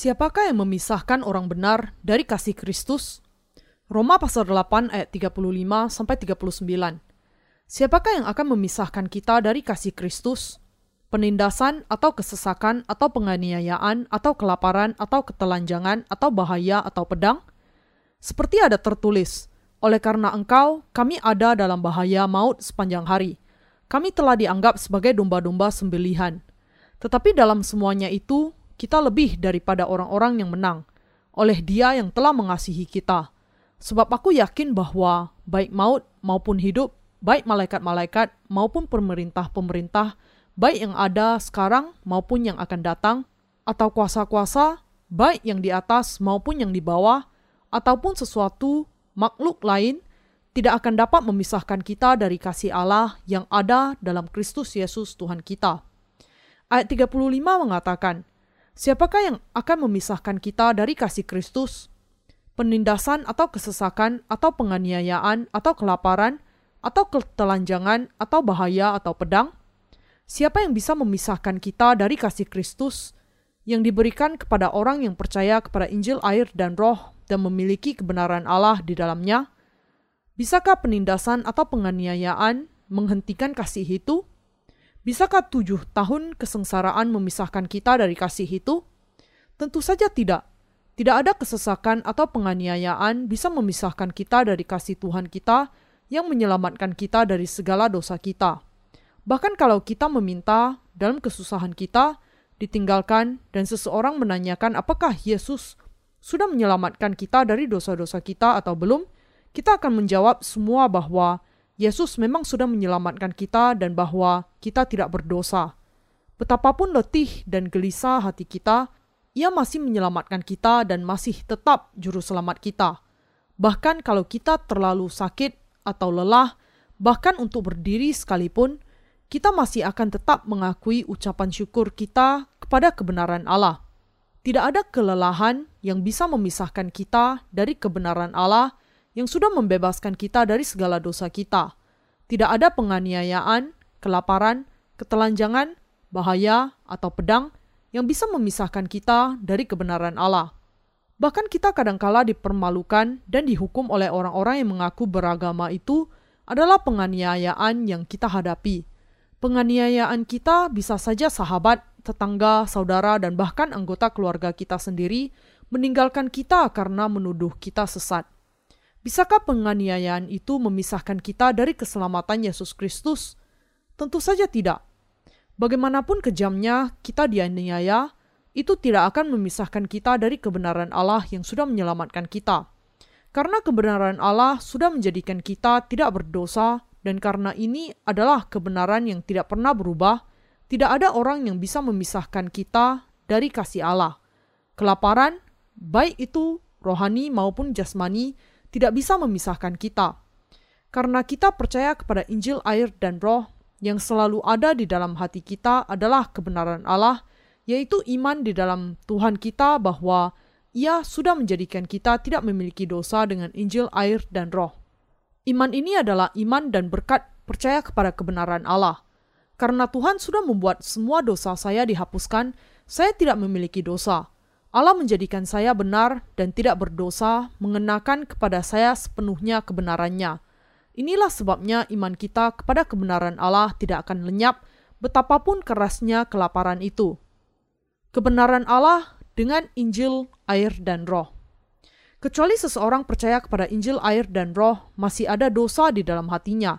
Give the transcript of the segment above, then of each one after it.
Siapakah yang memisahkan orang benar dari kasih Kristus? Roma pasal 8 ayat 35 sampai 39. Siapakah yang akan memisahkan kita dari kasih Kristus? Penindasan atau kesesakan atau penganiayaan atau kelaparan atau ketelanjangan atau bahaya atau pedang? Seperti ada tertulis, oleh karena engkau, kami ada dalam bahaya maut sepanjang hari. Kami telah dianggap sebagai domba-domba sembelihan. Tetapi dalam semuanya itu, kita lebih daripada orang-orang yang menang, oleh Dia yang telah mengasihi kita. Sebab aku yakin bahwa baik maut maupun hidup, baik malaikat-malaikat maupun pemerintah-pemerintah, baik yang ada sekarang maupun yang akan datang, atau kuasa-kuasa, baik yang di atas maupun yang di bawah, ataupun sesuatu makhluk lain, tidak akan dapat memisahkan kita dari kasih Allah yang ada dalam Kristus Yesus Tuhan kita. Ayat 35 mengatakan, Siapakah yang akan memisahkan kita dari kasih Kristus? Penindasan atau kesesakan atau penganiayaan atau kelaparan atau ketelanjangan atau bahaya atau pedang? Siapa yang bisa memisahkan kita dari kasih Kristus yang diberikan kepada orang yang percaya kepada Injil air dan roh dan memiliki kebenaran Allah di dalamnya? Bisakah penindasan atau penganiayaan menghentikan kasih itu? Bisakah tujuh tahun kesengsaraan memisahkan kita dari kasih itu? Tentu saja tidak. Tidak ada kesesakan atau penganiayaan bisa memisahkan kita dari kasih Tuhan kita yang menyelamatkan kita dari segala dosa kita. Bahkan kalau kita meminta dalam kesusahan kita, ditinggalkan, dan seseorang menanyakan apakah Yesus sudah menyelamatkan kita dari dosa-dosa kita atau belum, kita akan menjawab semua bahwa Yesus memang sudah menyelamatkan kita dan bahwa kita tidak berdosa. Betapapun letih dan gelisah hati kita, ia masih menyelamatkan kita dan masih tetap juru selamat kita. Bahkan kalau kita terlalu sakit atau lelah, bahkan untuk berdiri sekalipun, kita masih akan tetap mengakui ucapan syukur kita kepada kebenaran Allah. Tidak ada kelelahan yang bisa memisahkan kita dari kebenaran Allah yang sudah membebaskan kita dari segala dosa kita. Tidak ada penganiayaan, kelaparan, ketelanjangan, bahaya, atau pedang yang bisa memisahkan kita dari kebenaran Allah. Bahkan kita kadangkala dipermalukan dan dihukum oleh orang-orang yang mengaku beragama itu adalah penganiayaan yang kita hadapi. Penganiayaan kita bisa saja sahabat, tetangga, saudara, dan bahkan anggota keluarga kita sendiri meninggalkan kita karena menuduh kita sesat. Bisakah penganiayaan itu memisahkan kita dari keselamatan Yesus Kristus? Tentu saja tidak. Bagaimanapun kejamnya kita dianiaya, itu tidak akan memisahkan kita dari kebenaran Allah yang sudah menyelamatkan kita. Karena kebenaran Allah sudah menjadikan kita tidak berdosa, dan karena ini adalah kebenaran yang tidak pernah berubah, tidak ada orang yang bisa memisahkan kita dari kasih Allah. Kelaparan, baik itu rohani maupun jasmani, tidak bisa memisahkan kita. Karena kita percaya kepada Injil air dan roh yang selalu ada di dalam hati kita adalah kebenaran Allah, yaitu iman di dalam Tuhan kita bahwa ia sudah menjadikan kita tidak memiliki dosa dengan Injil air dan roh. Iman ini adalah iman dan berkat percaya kepada kebenaran Allah. Karena Tuhan sudah membuat semua dosa saya dihapuskan, saya tidak memiliki dosa. Allah menjadikan saya benar dan tidak berdosa, mengenakan kepada saya sepenuhnya kebenarannya. Inilah sebabnya iman kita kepada kebenaran Allah tidak akan lenyap, betapapun kerasnya kelaparan itu. Kebenaran Allah dengan Injil, air, dan roh. Kecuali seseorang percaya kepada Injil, air, dan roh, masih ada dosa di dalam hatinya.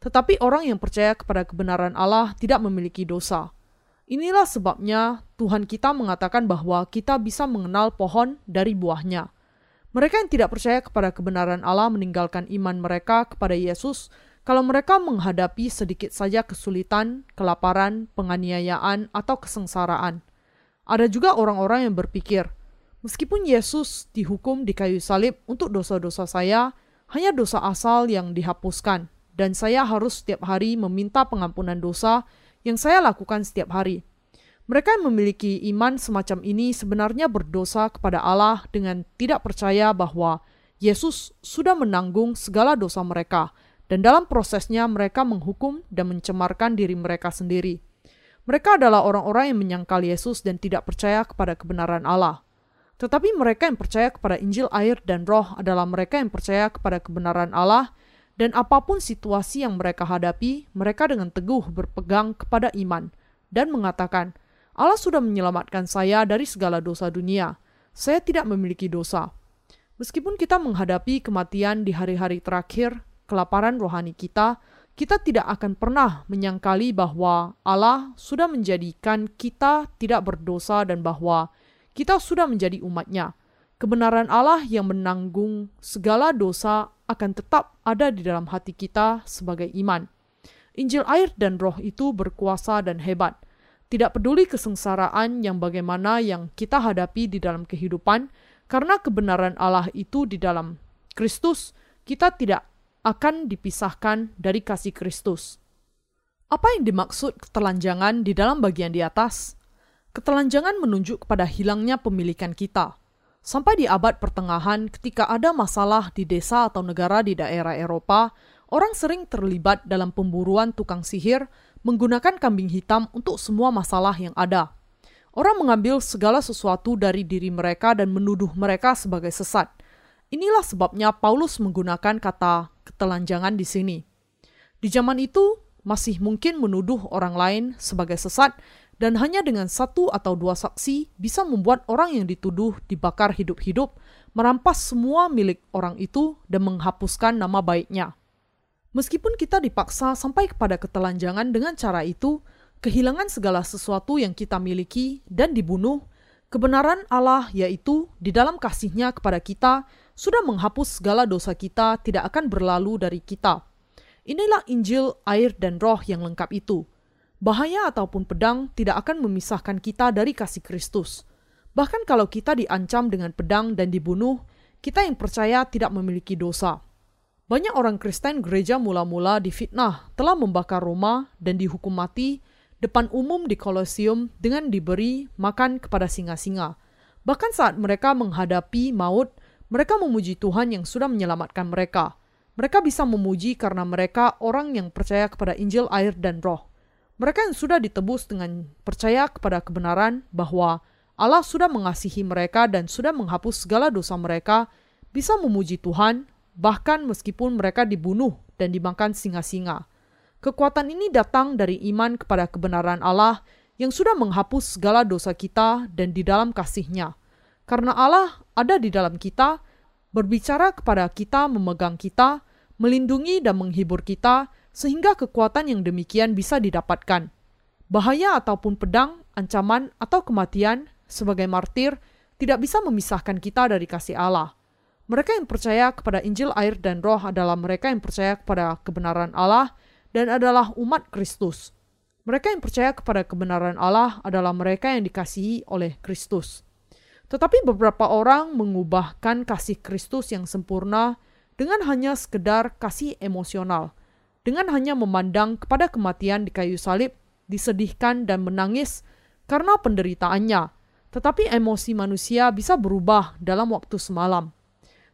Tetapi orang yang percaya kepada kebenaran Allah tidak memiliki dosa. Inilah sebabnya Tuhan kita mengatakan bahwa kita bisa mengenal pohon dari buahnya. Mereka yang tidak percaya kepada kebenaran Allah meninggalkan iman mereka kepada Yesus kalau mereka menghadapi sedikit saja kesulitan, kelaparan, penganiayaan, atau kesengsaraan. Ada juga orang-orang yang berpikir, meskipun Yesus dihukum di kayu salib untuk dosa-dosa saya, hanya dosa asal yang dihapuskan, dan saya harus setiap hari meminta pengampunan dosa yang saya lakukan setiap hari. Mereka yang memiliki iman semacam ini sebenarnya berdosa kepada Allah dengan tidak percaya bahwa Yesus sudah menanggung segala dosa mereka, dan dalam prosesnya mereka menghukum dan mencemarkan diri mereka sendiri. Mereka adalah orang-orang yang menyangkal Yesus dan tidak percaya kepada kebenaran Allah. Tetapi mereka yang percaya kepada Injil air dan roh adalah mereka yang percaya kepada kebenaran Allah dan apa pun situasi yang mereka hadapi, mereka dengan teguh berpegang kepada iman dan mengatakan, Allah sudah menyelamatkan saya dari segala dosa dunia. Saya tidak memiliki dosa. Meskipun kita menghadapi kematian di hari-hari terakhir, kelaparan rohani kita, kita tidak akan pernah menyangkali bahwa Allah sudah menjadikan kita tidak berdosa dan bahwa kita sudah menjadi umatnya. Kebenaran Allah yang menanggung segala dosa akan tetap ada di dalam hati kita sebagai iman. Injil air dan roh itu berkuasa dan hebat. Tidak peduli kesengsaraan yang bagaimana yang kita hadapi di dalam kehidupan, karena kebenaran Allah itu di dalam Kristus, kita tidak akan dipisahkan dari kasih Kristus. Apa yang dimaksud ketelanjangan di dalam bagian di atas? Ketelanjangan menunjuk kepada hilangnya pemilikan kita. Sampai di abad pertengahan, ketika ada masalah di desa atau negara di daerah Eropa, orang sering terlibat dalam pemburuan tukang sihir menggunakan kambing hitam untuk semua masalah yang ada. Orang mengambil segala sesuatu dari diri mereka dan menuduh mereka sebagai sesat. Inilah sebabnya Paulus menggunakan kata ketelanjangan di sini. Di zaman itu, masih mungkin menuduh orang lain sebagai sesat dan hanya dengan satu atau dua saksi bisa membuat orang yang dituduh dibakar hidup-hidup, merampas semua milik orang itu dan menghapuskan nama baiknya. Meskipun kita dipaksa sampai kepada ketelanjangan dengan cara itu, kehilangan segala sesuatu yang kita miliki dan dibunuh, kebenaran Allah yaitu di dalam kasihnya kepada kita sudah menghapus segala dosa kita tidak akan berlalu dari kita. Inilah Injil, air, dan roh yang lengkap itu bahaya ataupun pedang tidak akan memisahkan kita dari kasih Kristus. Bahkan kalau kita diancam dengan pedang dan dibunuh, kita yang percaya tidak memiliki dosa. Banyak orang Kristen gereja mula-mula difitnah telah membakar Roma dan dihukum mati depan umum di Kolosium dengan diberi makan kepada singa-singa. Bahkan saat mereka menghadapi maut, mereka memuji Tuhan yang sudah menyelamatkan mereka. Mereka bisa memuji karena mereka orang yang percaya kepada Injil air dan roh. Mereka yang sudah ditebus dengan percaya kepada kebenaran bahwa Allah sudah mengasihi mereka dan sudah menghapus segala dosa mereka, bisa memuji Tuhan, bahkan meskipun mereka dibunuh dan dimakan singa-singa. Kekuatan ini datang dari iman kepada kebenaran Allah yang sudah menghapus segala dosa kita dan di dalam kasihnya. Karena Allah ada di dalam kita, berbicara kepada kita, memegang kita, melindungi dan menghibur kita, sehingga kekuatan yang demikian bisa didapatkan. Bahaya ataupun pedang, ancaman, atau kematian sebagai martir tidak bisa memisahkan kita dari kasih Allah. Mereka yang percaya kepada Injil air dan roh adalah mereka yang percaya kepada kebenaran Allah dan adalah umat Kristus. Mereka yang percaya kepada kebenaran Allah adalah mereka yang dikasihi oleh Kristus. Tetapi beberapa orang mengubahkan kasih Kristus yang sempurna dengan hanya sekedar kasih emosional – dengan hanya memandang kepada kematian di kayu salib, disedihkan dan menangis karena penderitaannya. Tetapi emosi manusia bisa berubah dalam waktu semalam.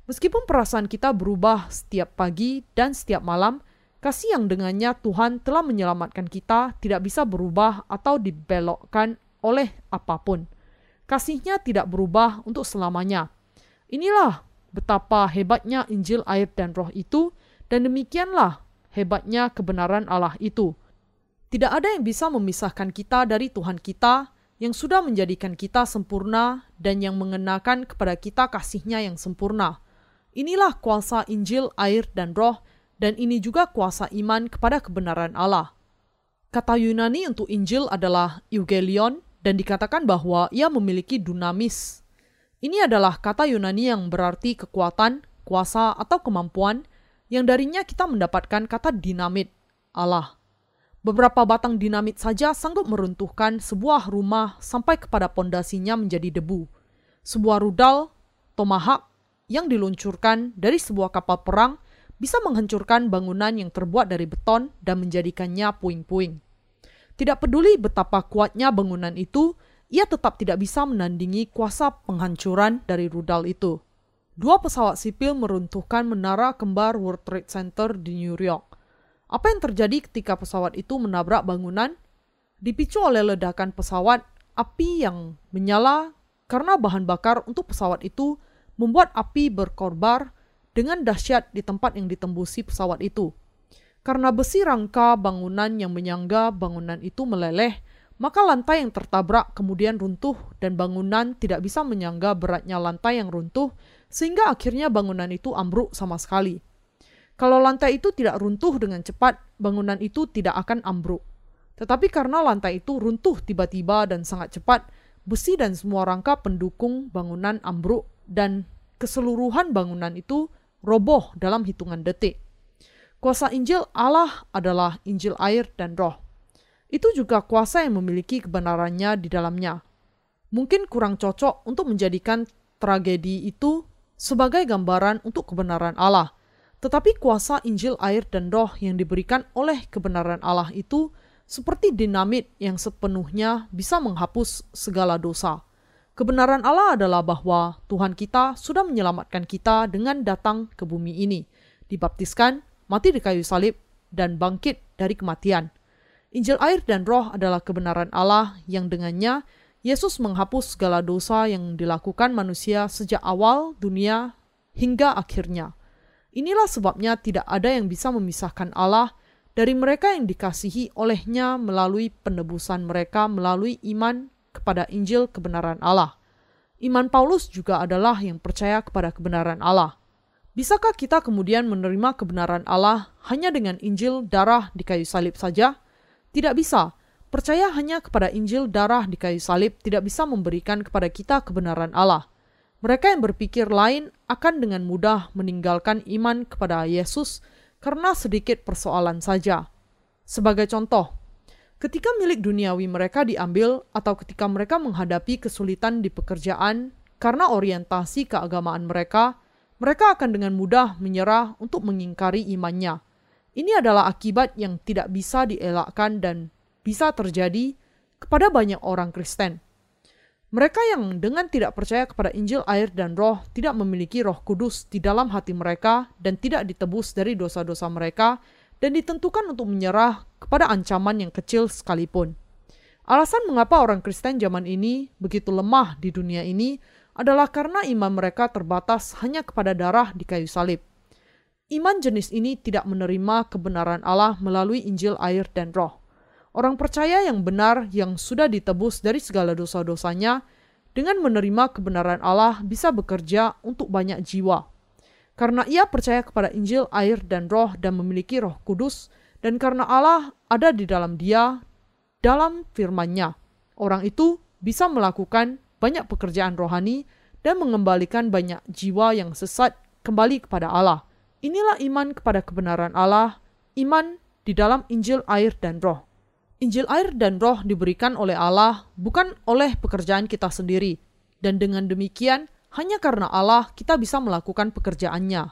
Meskipun perasaan kita berubah setiap pagi dan setiap malam, kasih yang dengannya Tuhan telah menyelamatkan kita tidak bisa berubah atau dibelokkan oleh apa pun. Kasihnya tidak berubah untuk selamanya. Inilah betapa hebatnya Injil air dan roh itu, dan demikianlah hebatnya kebenaran Allah itu. Tidak ada yang bisa memisahkan kita dari Tuhan kita yang sudah menjadikan kita sempurna dan yang mengenakan kepada kita kasihnya yang sempurna. Inilah kuasa Injil, air, dan roh, dan ini juga kuasa iman kepada kebenaran Allah. Kata Yunani untuk Injil adalah eugelion dan dikatakan bahwa ia memiliki dunamis. Ini adalah kata Yunani yang berarti kekuatan, kuasa, atau kemampuan yang darinya kita mendapatkan kata dinamit Allah. Beberapa batang dinamit saja sanggup meruntuhkan sebuah rumah sampai kepada pondasinya menjadi debu. Sebuah rudal, tomahawk, yang diluncurkan dari sebuah kapal perang bisa menghancurkan bangunan yang terbuat dari beton dan menjadikannya puing-puing. Tidak peduli betapa kuatnya bangunan itu, ia tetap tidak bisa menandingi kuasa penghancuran dari rudal itu. Dua pesawat sipil meruntuhkan menara kembar World Trade Center di New York. Apa yang terjadi ketika pesawat itu menabrak bangunan? Dipicu oleh ledakan pesawat, api yang menyala karena bahan bakar untuk pesawat itu membuat api berkorbar dengan dahsyat di tempat yang ditembusi pesawat itu. Karena besi rangka bangunan yang menyangga bangunan itu meleleh, maka lantai yang tertabrak kemudian runtuh dan bangunan tidak bisa menyangga beratnya lantai yang runtuh sehingga akhirnya bangunan itu ambruk sama sekali. Kalau lantai itu tidak runtuh dengan cepat, bangunan itu tidak akan ambruk. Tetapi karena lantai itu runtuh tiba-tiba dan sangat cepat, besi dan semua rangka pendukung bangunan ambruk dan keseluruhan bangunan itu roboh dalam hitungan detik. Kuasa Injil Allah adalah Injil air dan roh. Itu juga kuasa yang memiliki kebenarannya di dalamnya. Mungkin kurang cocok untuk menjadikan tragedi itu sebagai gambaran untuk kebenaran Allah – tetapi kuasa Injil air dan roh yang diberikan oleh kebenaran Allah itu seperti dinamit yang sepenuhnya bisa menghapus segala dosa. Kebenaran Allah adalah bahwa Tuhan kita sudah menyelamatkan kita dengan datang ke bumi ini, dibaptiskan, mati di kayu salib, dan bangkit dari kematian. Injil air dan roh adalah kebenaran Allah yang dengannya Yesus menghapus segala dosa yang dilakukan manusia sejak awal dunia hingga akhirnya. Inilah sebabnya tidak ada yang bisa memisahkan Allah dari mereka yang dikasihi olehnya melalui penebusan mereka melalui iman kepada Injil kebenaran Allah. Iman Paulus juga adalah yang percaya kepada kebenaran Allah. Bisakah kita kemudian menerima kebenaran Allah hanya dengan Injil darah di kayu salib saja? Tidak bisa. Percaya hanya kepada Injil darah di kayu salib tidak bisa memberikan kepada kita kebenaran Allah. Mereka yang berpikir lain akan dengan mudah meninggalkan iman kepada Yesus karena sedikit persoalan saja. Sebagai contoh, ketika milik duniawi mereka diambil atau ketika mereka menghadapi kesulitan di pekerjaan karena orientasi keagamaan mereka, mereka akan dengan mudah menyerah untuk mengingkari imannya. Ini adalah akibat yang tidak bisa dielakkan dan bisa terjadi kepada banyak orang Kristen. Mereka yang dengan tidak percaya kepada Injil air dan roh tidak memiliki roh kudus di dalam hati mereka dan tidak ditebus dari dosa-dosa mereka dan ditentukan untuk menyerah kepada ancaman yang kecil sekalipun. Alasan mengapa orang Kristen zaman ini begitu lemah di dunia ini adalah karena iman mereka terbatas hanya kepada darah di kayu salib. Iman jenis ini tidak menerima kebenaran Allah melalui Injil air dan roh. Orang percaya yang benar yang sudah ditebus dari segala dosa-dosanya dengan menerima kebenaran Allah bisa bekerja untuk banyak jiwa. Karena ia percaya kepada Injil, air, dan roh dan memiliki roh kudus, dan karena Allah ada di dalam dia, dalam firman-Nya. Orang itu bisa melakukan banyak pekerjaan rohani dan mengembalikan banyak jiwa yang sesat kembali kepada Allah. Inilah iman kepada kebenaran Allah, iman di dalam Injil, air, dan roh. Injil air dan roh diberikan oleh Allah bukan oleh pekerjaan kita sendiri. Dan dengan demikian, hanya karena Allah kita bisa melakukan pekerjaannya.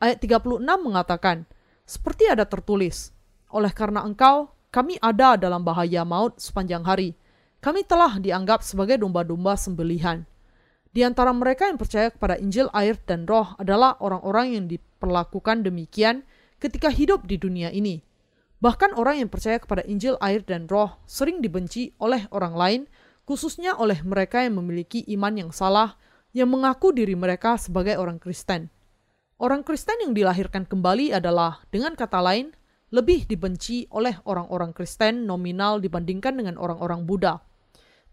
Ayat 36 mengatakan, seperti ada tertulis, oleh karena engkau, kami ada dalam bahaya maut sepanjang hari. Kami telah dianggap sebagai domba-domba sembelihan. Di antara mereka yang percaya kepada Injil air dan roh adalah orang-orang yang diperlakukan demikian ketika hidup di dunia ini Bahkan orang yang percaya kepada Injil, air, dan roh sering dibenci oleh orang lain, khususnya oleh mereka yang memiliki iman yang salah, yang mengaku diri mereka sebagai orang Kristen. Orang Kristen yang dilahirkan kembali adalah, dengan kata lain, lebih dibenci oleh orang-orang Kristen nominal dibandingkan dengan orang-orang Buddha.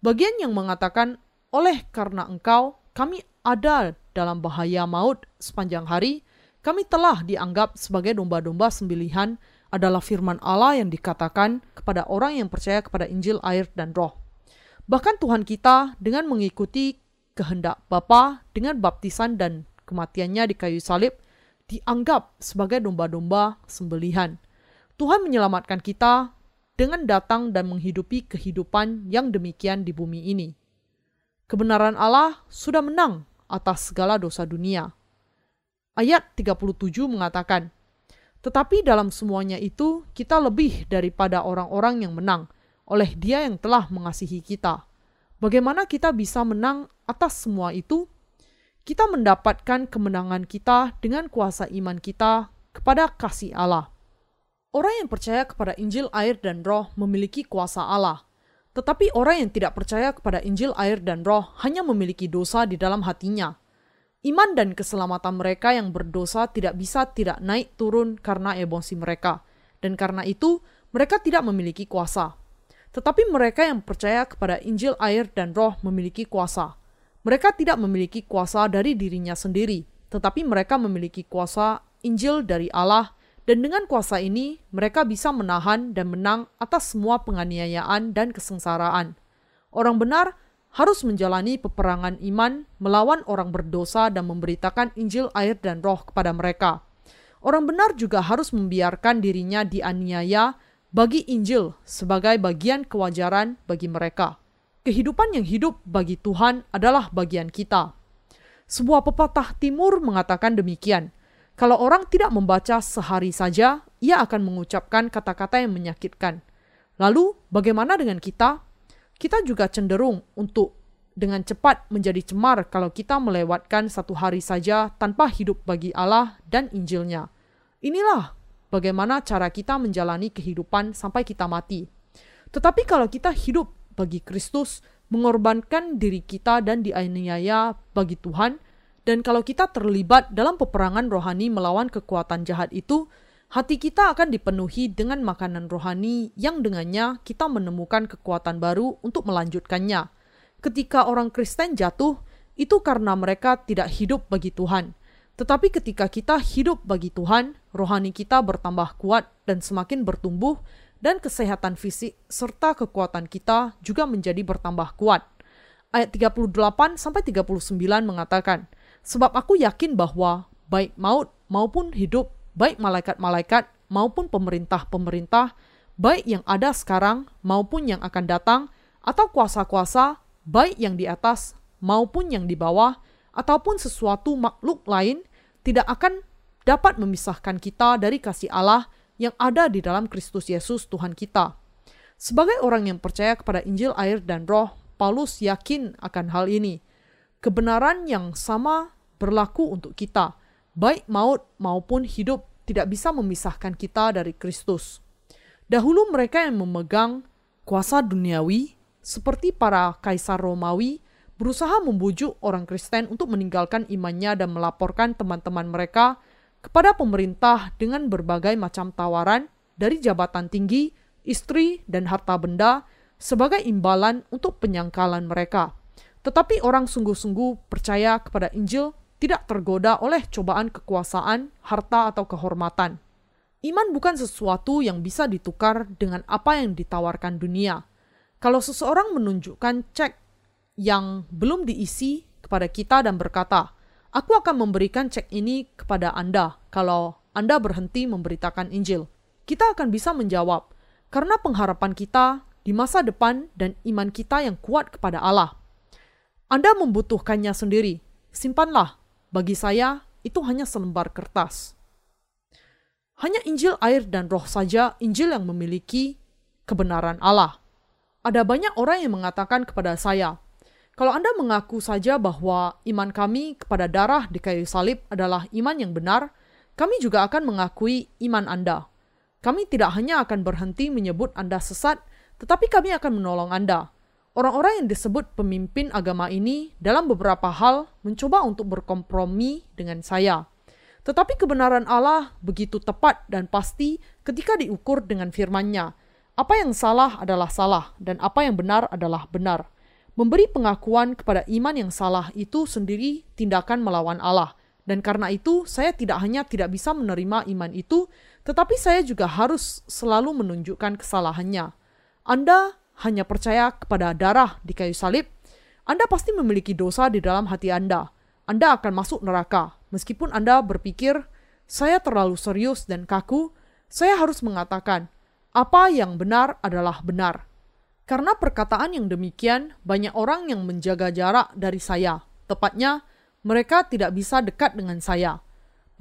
Bagian yang mengatakan, oleh karena engkau, kami ada dalam bahaya maut sepanjang hari, kami telah dianggap sebagai domba-domba sembelihan adalah firman Allah yang dikatakan kepada orang yang percaya kepada Injil, air, dan roh. Bahkan Tuhan kita dengan mengikuti kehendak Bapa dengan baptisan dan kematiannya di kayu salib dianggap sebagai domba-domba sembelihan. Tuhan menyelamatkan kita dengan datang dan menghidupi kehidupan yang demikian di bumi ini. Kebenaran Allah sudah menang atas segala dosa dunia. Ayat 37 mengatakan, tetapi dalam semuanya itu, kita lebih daripada orang-orang yang menang oleh Dia yang telah mengasihi kita. Bagaimana kita bisa menang atas semua itu? Kita mendapatkan kemenangan kita dengan kuasa iman kita kepada kasih Allah. Orang yang percaya kepada Injil, air, dan Roh memiliki kuasa Allah, Tetapi orang yang tidak percaya kepada Injil air dan roh hanya memiliki dosa di dalam hatinya. Iman dan keselamatan mereka yang berdosa tidak bisa tidak naik turun karena emosi mereka. Dan karena itu, mereka tidak memiliki kuasa. Tetapi mereka yang percaya kepada Injil air dan roh memiliki kuasa. Mereka tidak memiliki kuasa dari dirinya sendiri, tetapi mereka memiliki kuasa Injil dari Allah dan dengan kuasa ini, mereka bisa menahan dan menang atas semua penganiayaan dan kesengsaraan. Orang benar harus menjalani peperangan iman melawan orang berdosa dan memberitakan Injil air dan roh kepada mereka. Orang benar juga harus membiarkan dirinya dianiaya bagi Injil sebagai bagian kewajaran bagi mereka. Kehidupan yang hidup bagi Tuhan adalah bagian kita. Sebuah pepatah timur mengatakan demikian – kalau orang tidak membaca sehari saja, ia akan mengucapkan kata-kata yang menyakitkan. Lalu, bagaimana dengan kita? Kita juga cenderung untuk dengan cepat menjadi cemar kalau kita melewatkan satu hari saja tanpa hidup bagi Allah dan Injilnya. Inilah bagaimana cara kita menjalani kehidupan sampai kita mati. Tetapi kalau kita hidup bagi Kristus, mengorbankan diri kita dan dianiaya bagi Tuhan, dan kalau kita terlibat dalam peperangan rohani melawan kekuatan jahat itu, hati kita akan dipenuhi dengan makanan rohani yang dengannya kita menemukan kekuatan baru untuk melanjutkannya. Ketika orang Kristen jatuh, itu karena mereka tidak hidup bagi Tuhan. Tetapi ketika kita hidup bagi Tuhan, rohani kita bertambah kuat dan semakin bertumbuh, dan kesehatan fisik serta kekuatan kita juga menjadi bertambah kuat. Ayat 38 sampai 39 mengatakan, Sebab aku yakin bahwa baik maut maupun hidup, baik malaikat-malaikat maupun pemerintah-pemerintah, baik yang ada sekarang maupun yang akan datang, atau kuasa-kuasa, baik yang di atas maupun yang di bawah, ataupun sesuatu makhluk lain, tidak akan dapat memisahkan kita dari kasih Allah yang ada di dalam Kristus Yesus Tuhan kita. Sebagai orang yang percaya kepada Injil air dan roh, Paulus yakin akan hal ini. Kebenaran yang sama berlaku untuk kita, baik maut maupun hidup tidak bisa memisahkan kita dari Kristus. Dahulu mereka yang memegang kuasa duniawi, seperti para kaisar Romawi, berusaha membujuk orang Kristen untuk meninggalkan imannya dan melaporkan teman-teman mereka kepada pemerintah dengan berbagai macam tawaran dari jabatan tinggi, istri, dan harta benda sebagai imbalan untuk penyangkalan mereka. Tetapi orang sungguh-sungguh percaya kepada Injil tidak tergoda oleh cobaan kekuasaan, harta, atau kehormatan. Iman bukan sesuatu yang bisa ditukar dengan apa yang ditawarkan dunia. Kalau seseorang menunjukkan cek yang belum diisi kepada kita dan berkata, "Aku akan memberikan cek ini kepada Anda kalau Anda berhenti memberitakan Injil." Kita akan bisa menjawab, "Karena pengharapan kita di masa depan dan iman kita yang kuat kepada Allah." Anda membutuhkannya sendiri. Simpanlah bagi saya, itu hanya selembar kertas. Hanya Injil air dan roh saja Injil yang memiliki kebenaran Allah. Ada banyak orang yang mengatakan kepada saya, kalau Anda mengaku saja bahwa iman kami kepada darah di kayu salib adalah iman yang benar, kami juga akan mengakui iman Anda. Kami tidak hanya akan berhenti menyebut Anda sesat, tetapi kami akan menolong Anda. Orang-orang yang disebut pemimpin agama ini dalam beberapa hal mencoba untuk berkompromi dengan saya. Tetapi kebenaran Allah begitu tepat dan pasti ketika diukur dengan firman-Nya. Apa yang salah adalah salah dan apa yang benar adalah benar. Memberi pengakuan kepada iman yang salah itu sendiri tindakan melawan Allah. Dan karena itu, saya tidak hanya tidak bisa menerima iman itu, tetapi saya juga harus selalu menunjukkan kesalahannya. Anda hanya percaya kepada darah di kayu salib, Anda pasti memiliki dosa di dalam hati Anda. Anda akan masuk neraka. Meskipun Anda berpikir, saya terlalu serius dan kaku, saya harus mengatakan, apa yang benar adalah benar. Karena perkataan yang demikian, banyak orang yang menjaga jarak dari saya. Tepatnya, mereka tidak bisa dekat dengan saya.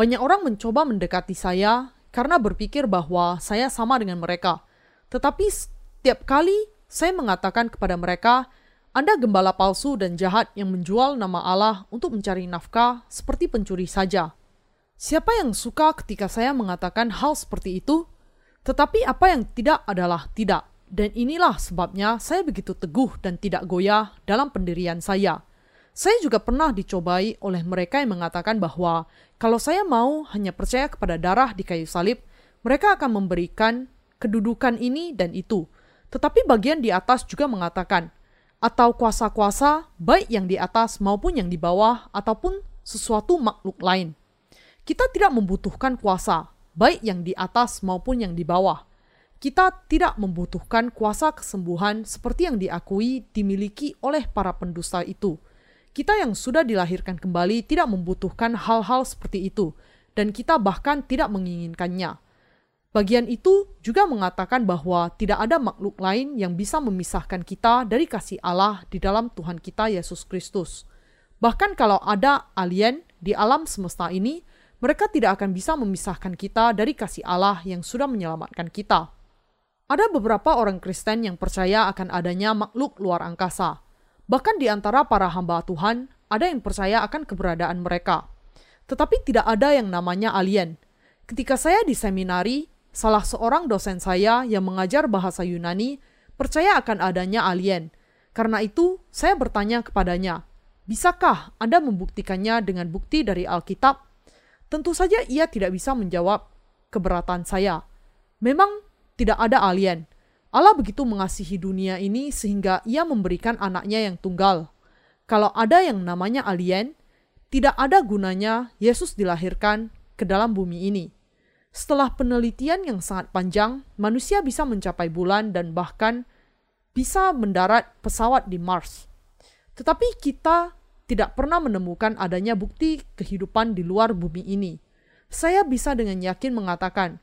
Banyak orang mencoba mendekati saya karena berpikir bahwa saya sama dengan mereka. Tetapi setiap kali saya mengatakan kepada mereka, Anda gembala palsu dan jahat yang menjual nama Allah untuk mencari nafkah seperti pencuri saja. Siapa yang suka ketika saya mengatakan hal seperti itu? Tetapi apa yang tidak adalah tidak. Dan inilah sebabnya saya begitu teguh dan tidak goyah dalam pendirian saya. Saya juga pernah dicobai oleh mereka yang mengatakan bahwa kalau saya mau hanya percaya kepada darah di kayu salib, mereka akan memberikan kedudukan ini dan itu. Tetapi bagian di atas juga mengatakan, atau kuasa-kuasa baik yang di atas maupun yang di bawah ataupun sesuatu makhluk lain. Kita tidak membutuhkan kuasa, baik yang di atas maupun yang di bawah kita tidak membutuhkan kuasa kesembuhan seperti yang diakui dimiliki oleh para pendusta itu. Kita yang sudah dilahirkan kembali tidak membutuhkan hal-hal seperti itu, dan kita bahkan tidak menginginkannya. Bagian itu juga mengatakan bahwa tidak ada makhluk lain yang bisa memisahkan kita dari kasih Allah di dalam Tuhan kita Yesus Kristus. Bahkan kalau ada alien di alam semesta ini, mereka tidak akan bisa memisahkan kita dari kasih Allah yang sudah menyelamatkan kita. Ada beberapa orang Kristen yang percaya akan adanya makhluk luar angkasa. Bahkan di antara para hamba Tuhan, ada yang percaya akan keberadaan mereka. Tetapi tidak ada yang namanya alien. Ketika saya di seminari, salah seorang dosen saya yang mengajar bahasa Yunani percaya akan adanya alien. Karena itu, saya bertanya kepadanya, bisakah Anda membuktikannya dengan bukti dari Alkitab? Tentu saja ia tidak bisa menjawab keberatan saya. Memang tidak ada alien. Allah begitu mengasihi dunia ini sehingga ia memberikan anaknya yang tunggal. Kalau ada yang namanya alien, tidak ada gunanya Yesus dilahirkan ke dalam bumi ini. Setelah penelitian yang sangat panjang, manusia bisa mencapai bulan dan bahkan bisa mendarat pesawat di Mars. Tetapi kita tidak pernah menemukan adanya bukti kehidupan di luar bumi ini. Saya bisa dengan yakin mengatakan,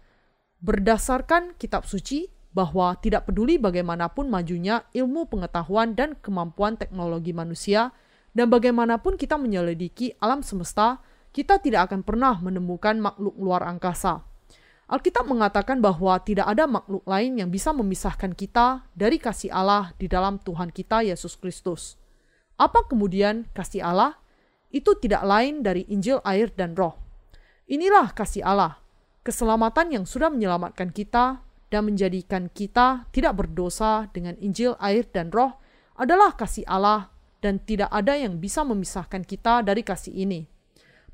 berdasarkan kitab suci bahwa tidak peduli bagaimanapun majunya ilmu pengetahuan dan kemampuan teknologi manusia, dan bagaimanapun kita menyelidiki alam semesta, kita tidak akan pernah menemukan makhluk luar angkasa. Alkitab mengatakan bahwa tidak ada makhluk lain yang bisa memisahkan kita dari kasih Allah di dalam Tuhan kita Yesus Kristus. Apa kemudian kasih Allah? Itu tidak lain dari Injil, air, dan Roh. Inilah kasih Allah, keselamatan yang sudah menyelamatkan kita dan menjadikan kita tidak berdosa dengan Injil, air, dan roh adalah kasih Allah dan tidak ada yang bisa memisahkan kita dari kasih ini.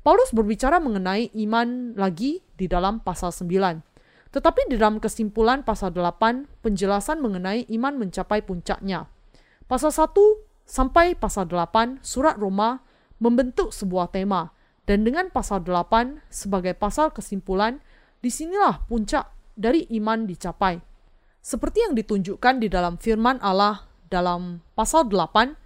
Paulus berbicara mengenai iman lagi di dalam pasal 9. Tetapi di dalam kesimpulan pasal 8, penjelasan mengenai iman mencapai puncaknya. Pasal 1 sampai pasal 8, surat Roma membentuk sebuah tema, dan dengan pasal 8 sebagai pasal kesimpulan, Di sinilah puncak dari iman dicapai. Seperti yang ditunjukkan di dalam firman Allah dalam pasal 8,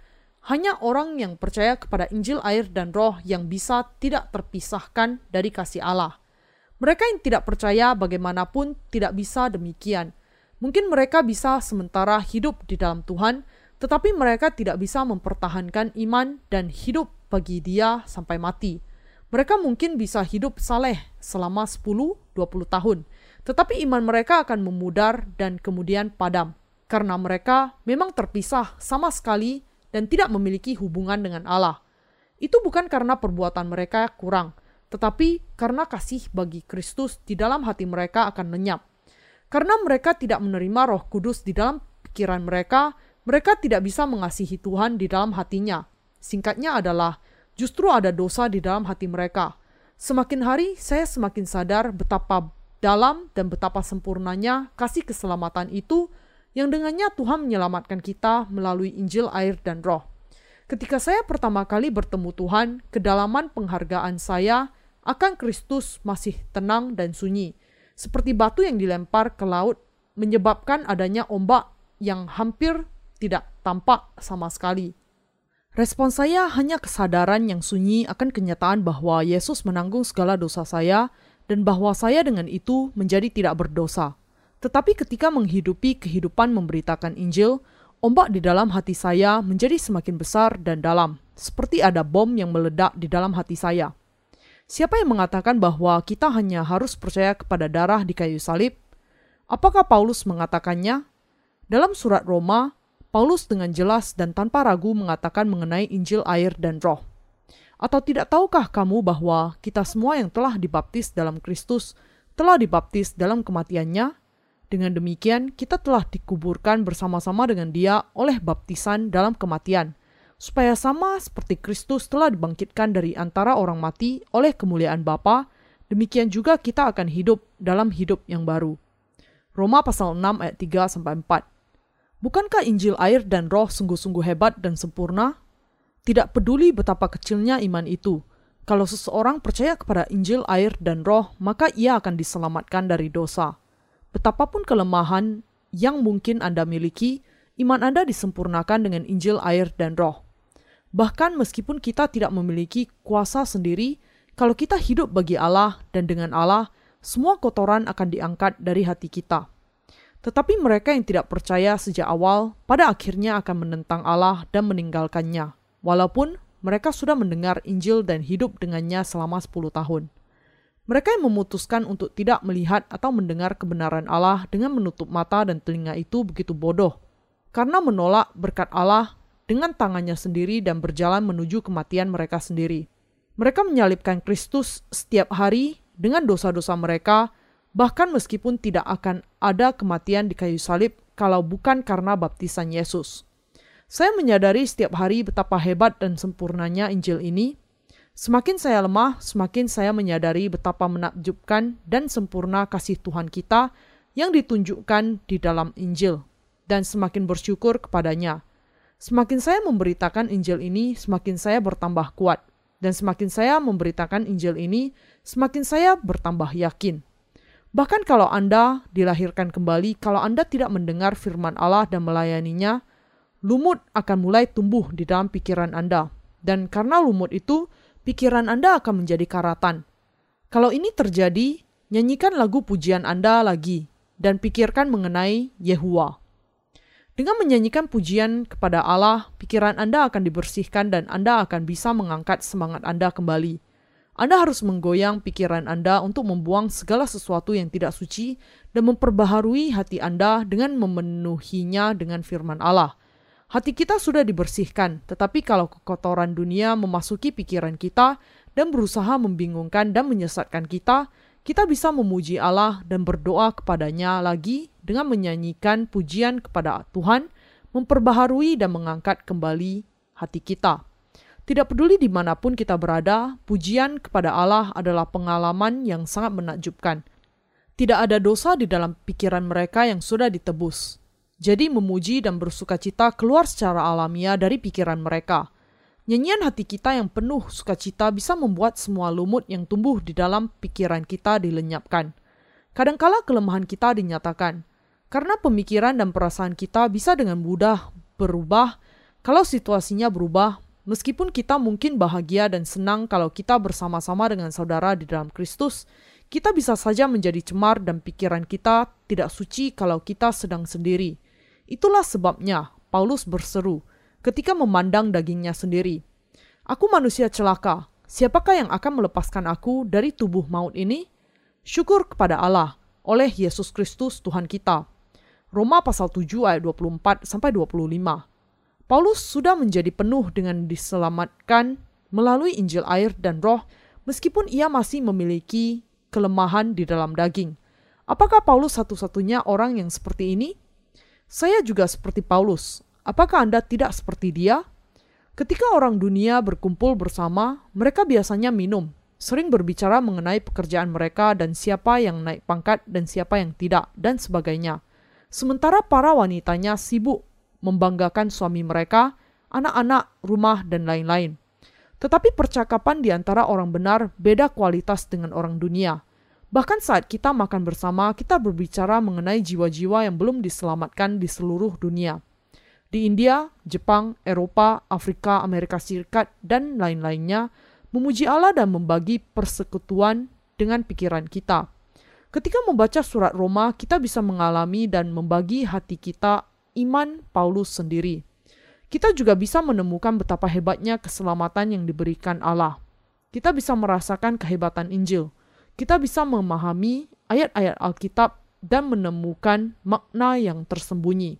hanya orang yang percaya kepada Injil air dan roh yang bisa tidak terpisahkan dari kasih Allah. Mereka yang tidak percaya bagaimanapun tidak bisa demikian. Mungkin mereka bisa sementara hidup di dalam Tuhan, tetapi mereka tidak bisa mempertahankan iman dan hidup bagi dia sampai mati. Mereka mungkin bisa hidup saleh selama 10-20 tahun, tetapi iman mereka akan memudar dan kemudian padam karena mereka memang terpisah sama sekali dan tidak memiliki hubungan dengan Allah. Itu bukan karena perbuatan mereka kurang, tetapi karena kasih bagi Kristus di dalam hati mereka akan lenyap. Karena mereka tidak menerima Roh Kudus di dalam pikiran mereka, mereka tidak bisa mengasihi Tuhan di dalam hatinya. Singkatnya adalah justru ada dosa di dalam hati mereka. Semakin hari saya semakin sadar betapa dalam dan betapa sempurnanya kasih keselamatan itu yang dengannya Tuhan menyelamatkan kita melalui Injil, air, dan roh. Ketika saya pertama kali bertemu Tuhan, kedalaman penghargaan saya akan Kristus masih tenang dan sunyi, seperti batu yang dilempar ke laut, menyebabkan adanya ombak yang hampir tidak tampak sama sekali. Respon saya hanya kesadaran yang sunyi akan kenyataan bahwa Yesus menanggung segala dosa saya dan bahwa saya dengan itu menjadi tidak berdosa. Tetapi ketika menghidupi kehidupan memberitakan Injil, ombak di dalam hati saya menjadi semakin besar dan dalam, seperti ada bom yang meledak di dalam hati saya. Siapa yang mengatakan bahwa kita hanya harus percaya kepada darah di kayu salib? Apakah Paulus mengatakannya? Dalam surat Roma, Paulus dengan jelas dan tanpa ragu mengatakan mengenai Injil air dan roh. Atau tidak tahukah kamu bahwa kita semua yang telah dibaptis dalam Kristus telah dibaptis dalam kematiannya? Dengan demikian, kita telah dikuburkan bersama-sama dengan Dia oleh baptisan dalam kematian, supaya sama seperti Kristus telah dibangkitkan dari antara orang mati oleh kemuliaan Bapa, demikian juga kita akan hidup dalam hidup yang baru. Roma pasal 6 ayat 3 sampai 4. Bukankah Injil air dan roh sungguh-sungguh hebat dan sempurna? Tidak peduli betapa kecilnya iman itu, kalau seseorang percaya kepada Injil air dan roh, maka ia akan diselamatkan dari dosa. Betapapun kelemahan yang mungkin Anda miliki, iman Anda disempurnakan dengan Injil, air, dan Roh. Bahkan meskipun kita tidak memiliki kuasa sendiri, kalau kita hidup bagi Allah dan dengan Allah, semua kotoran akan diangkat dari hati kita. Tetapi mereka yang tidak percaya sejak awal, pada akhirnya akan menentang Allah dan meninggalkannya, walaupun mereka sudah mendengar Injil dan hidup dengannya selama 10 tahun. Mereka yang memutuskan untuk tidak melihat atau mendengar kebenaran Allah dengan menutup mata dan telinga itu begitu bodoh, karena menolak berkat Allah dengan tangannya sendiri dan berjalan menuju kematian mereka sendiri. Mereka menyalibkan Kristus setiap hari dengan dosa-dosa mereka, bahkan meskipun tidak akan ada kematian di kayu salib kalau bukan karena baptisan Yesus. Saya menyadari setiap hari betapa hebat dan sempurnanya Injil ini, Semakin saya lemah, semakin saya menyadari betapa menakjubkan dan sempurna kasih Tuhan kita yang ditunjukkan di dalam Injil, dan semakin bersyukur kepadanya. Semakin saya memberitakan Injil ini, semakin saya bertambah kuat, dan semakin saya memberitakan Injil ini, semakin saya bertambah yakin. Bahkan kalau Anda dilahirkan kembali, kalau Anda tidak mendengar firman Allah dan melayaninya, lumut akan mulai tumbuh di dalam pikiran Anda. Dan karena lumut itu, pikiran Anda akan menjadi karatan. Kalau ini terjadi, nyanyikan lagu pujian Anda lagi dan pikirkan mengenai Yehua. Dengan menyanyikan pujian kepada Allah, pikiran Anda akan dibersihkan dan Anda akan bisa mengangkat semangat Anda kembali. Anda harus menggoyang pikiran Anda untuk membuang segala sesuatu yang tidak suci dan memperbaharui hati Anda dengan memenuhinya dengan firman Allah – Hati kita sudah dibersihkan, tetapi kalau kekotoran dunia memasuki pikiran kita dan berusaha membingungkan dan menyesatkan kita, kita bisa memuji Allah dan berdoa kepadanya lagi dengan menyanyikan pujian kepada Tuhan, memperbaharui dan mengangkat kembali hati kita. Tidak peduli di mana pun kita berada, pujian kepada Allah adalah pengalaman yang sangat menakjubkan. Tidak ada dosa di dalam pikiran mereka yang sudah ditebus. Jadi memuji dan bersuka cita keluar secara alamiah dari pikiran mereka. Nyanyian hati kita yang penuh sukacita bisa membuat semua lumut yang tumbuh di dalam pikiran kita dilenyapkan. Kadangkala kelemahan kita dinyatakan, karena pemikiran dan perasaan kita bisa dengan mudah berubah kalau situasinya berubah, meskipun kita mungkin bahagia dan senang kalau kita bersama-sama dengan saudara di dalam Kristus, kita bisa saja menjadi cemar dan pikiran kita tidak suci kalau kita sedang sendiri. Itulah sebabnya Paulus berseru ketika memandang dagingnya sendiri. Aku manusia celaka, siapakah yang akan melepaskan aku dari tubuh maut ini? Syukur kepada Allah oleh Yesus Kristus Tuhan kita. Roma pasal 7 ayat 24 sampai 25. Paulus sudah menjadi penuh dengan diselamatkan melalui Injil air dan roh meskipun ia masih memiliki kelemahan di dalam daging. Apakah Paulus satu-satunya orang yang seperti ini? Saya juga seperti Paulus. Apakah Anda tidak seperti dia? Ketika orang dunia berkumpul bersama, mereka biasanya minum, sering berbicara mengenai pekerjaan mereka dan siapa yang naik pangkat dan siapa yang tidak, dan sebagainya. Sementara para wanitanya sibuk membanggakan suami mereka, anak-anak, rumah, dan lain-lain. Tetapi percakapan di antara orang benar beda kualitas dengan orang dunia. Bahkan saat kita makan bersama, kita berbicara mengenai jiwa-jiwa yang belum diselamatkan di seluruh dunia. Di India, Jepang, Eropa, Afrika, Amerika Serikat, dan lain-lainnya, memuji Allah dan membagi persekutuan dengan pikiran kita. Ketika membaca surat Roma, kita bisa mengalami dan membagi hati kita iman Paulus sendiri. Kita juga bisa menemukan betapa hebatnya keselamatan yang diberikan Allah. Kita bisa merasakan kehebatan Injil kita bisa memahami ayat-ayat Alkitab dan menemukan makna yang tersembunyi.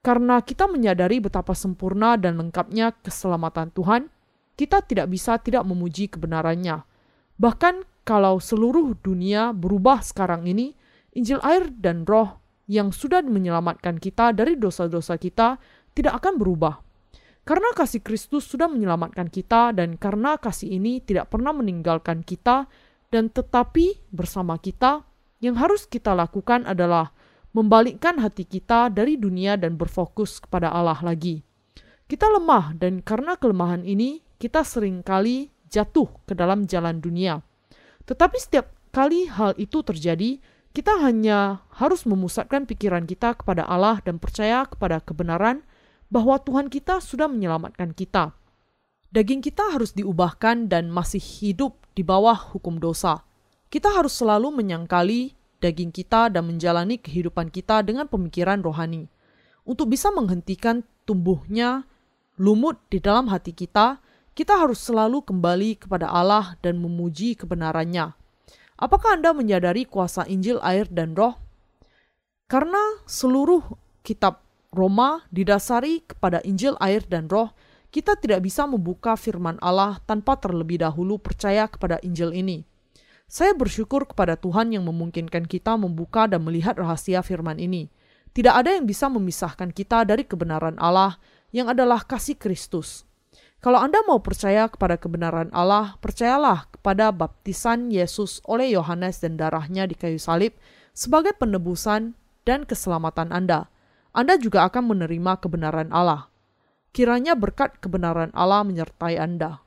Karena kita menyadari betapa sempurna dan lengkapnya keselamatan Tuhan, kita tidak bisa tidak memuji kebenarannya. Bahkan kalau seluruh dunia berubah sekarang ini, Injil air dan roh yang sudah menyelamatkan kita dari dosa-dosa kita tidak akan berubah. Karena kasih Kristus sudah menyelamatkan kita dan karena kasih ini tidak pernah meninggalkan kita dan tetapi bersama kita, yang harus kita lakukan adalah membalikkan hati kita dari dunia dan berfokus kepada Allah lagi. Kita lemah dan karena kelemahan ini kita sering kali jatuh ke dalam jalan dunia. Tetapi setiap kali hal itu terjadi, kita hanya harus memusatkan pikiran kita kepada Allah dan percaya kepada kebenaran bahwa Tuhan kita sudah menyelamatkan kita. Daging kita harus diubahkan dan masih hidup di bawah hukum dosa. Kita harus selalu menyangkali daging kita dan menjalani kehidupan kita dengan pemikiran rohani. Untuk bisa menghentikan tumbuhnya lumut di dalam hati kita, kita harus selalu kembali kepada Allah dan memuji kebenarannya. Apakah Anda menyadari kuasa Injil, air, dan roh? Karena seluruh kitab Roma didasari kepada Injil, air, dan roh, kita tidak bisa membuka firman Allah tanpa terlebih dahulu percaya kepada Injil ini. Saya bersyukur kepada Tuhan yang memungkinkan kita membuka dan melihat rahasia firman ini. Tidak ada yang bisa memisahkan kita dari kebenaran Allah yang adalah kasih Kristus. Kalau Anda mau percaya kepada kebenaran Allah, percayalah kepada baptisan Yesus oleh Yohanes dan darahnya di kayu salib sebagai penebusan dan keselamatan Anda. Anda juga akan menerima kebenaran Allah. Kiranya berkat kebenaran Allah menyertai Anda.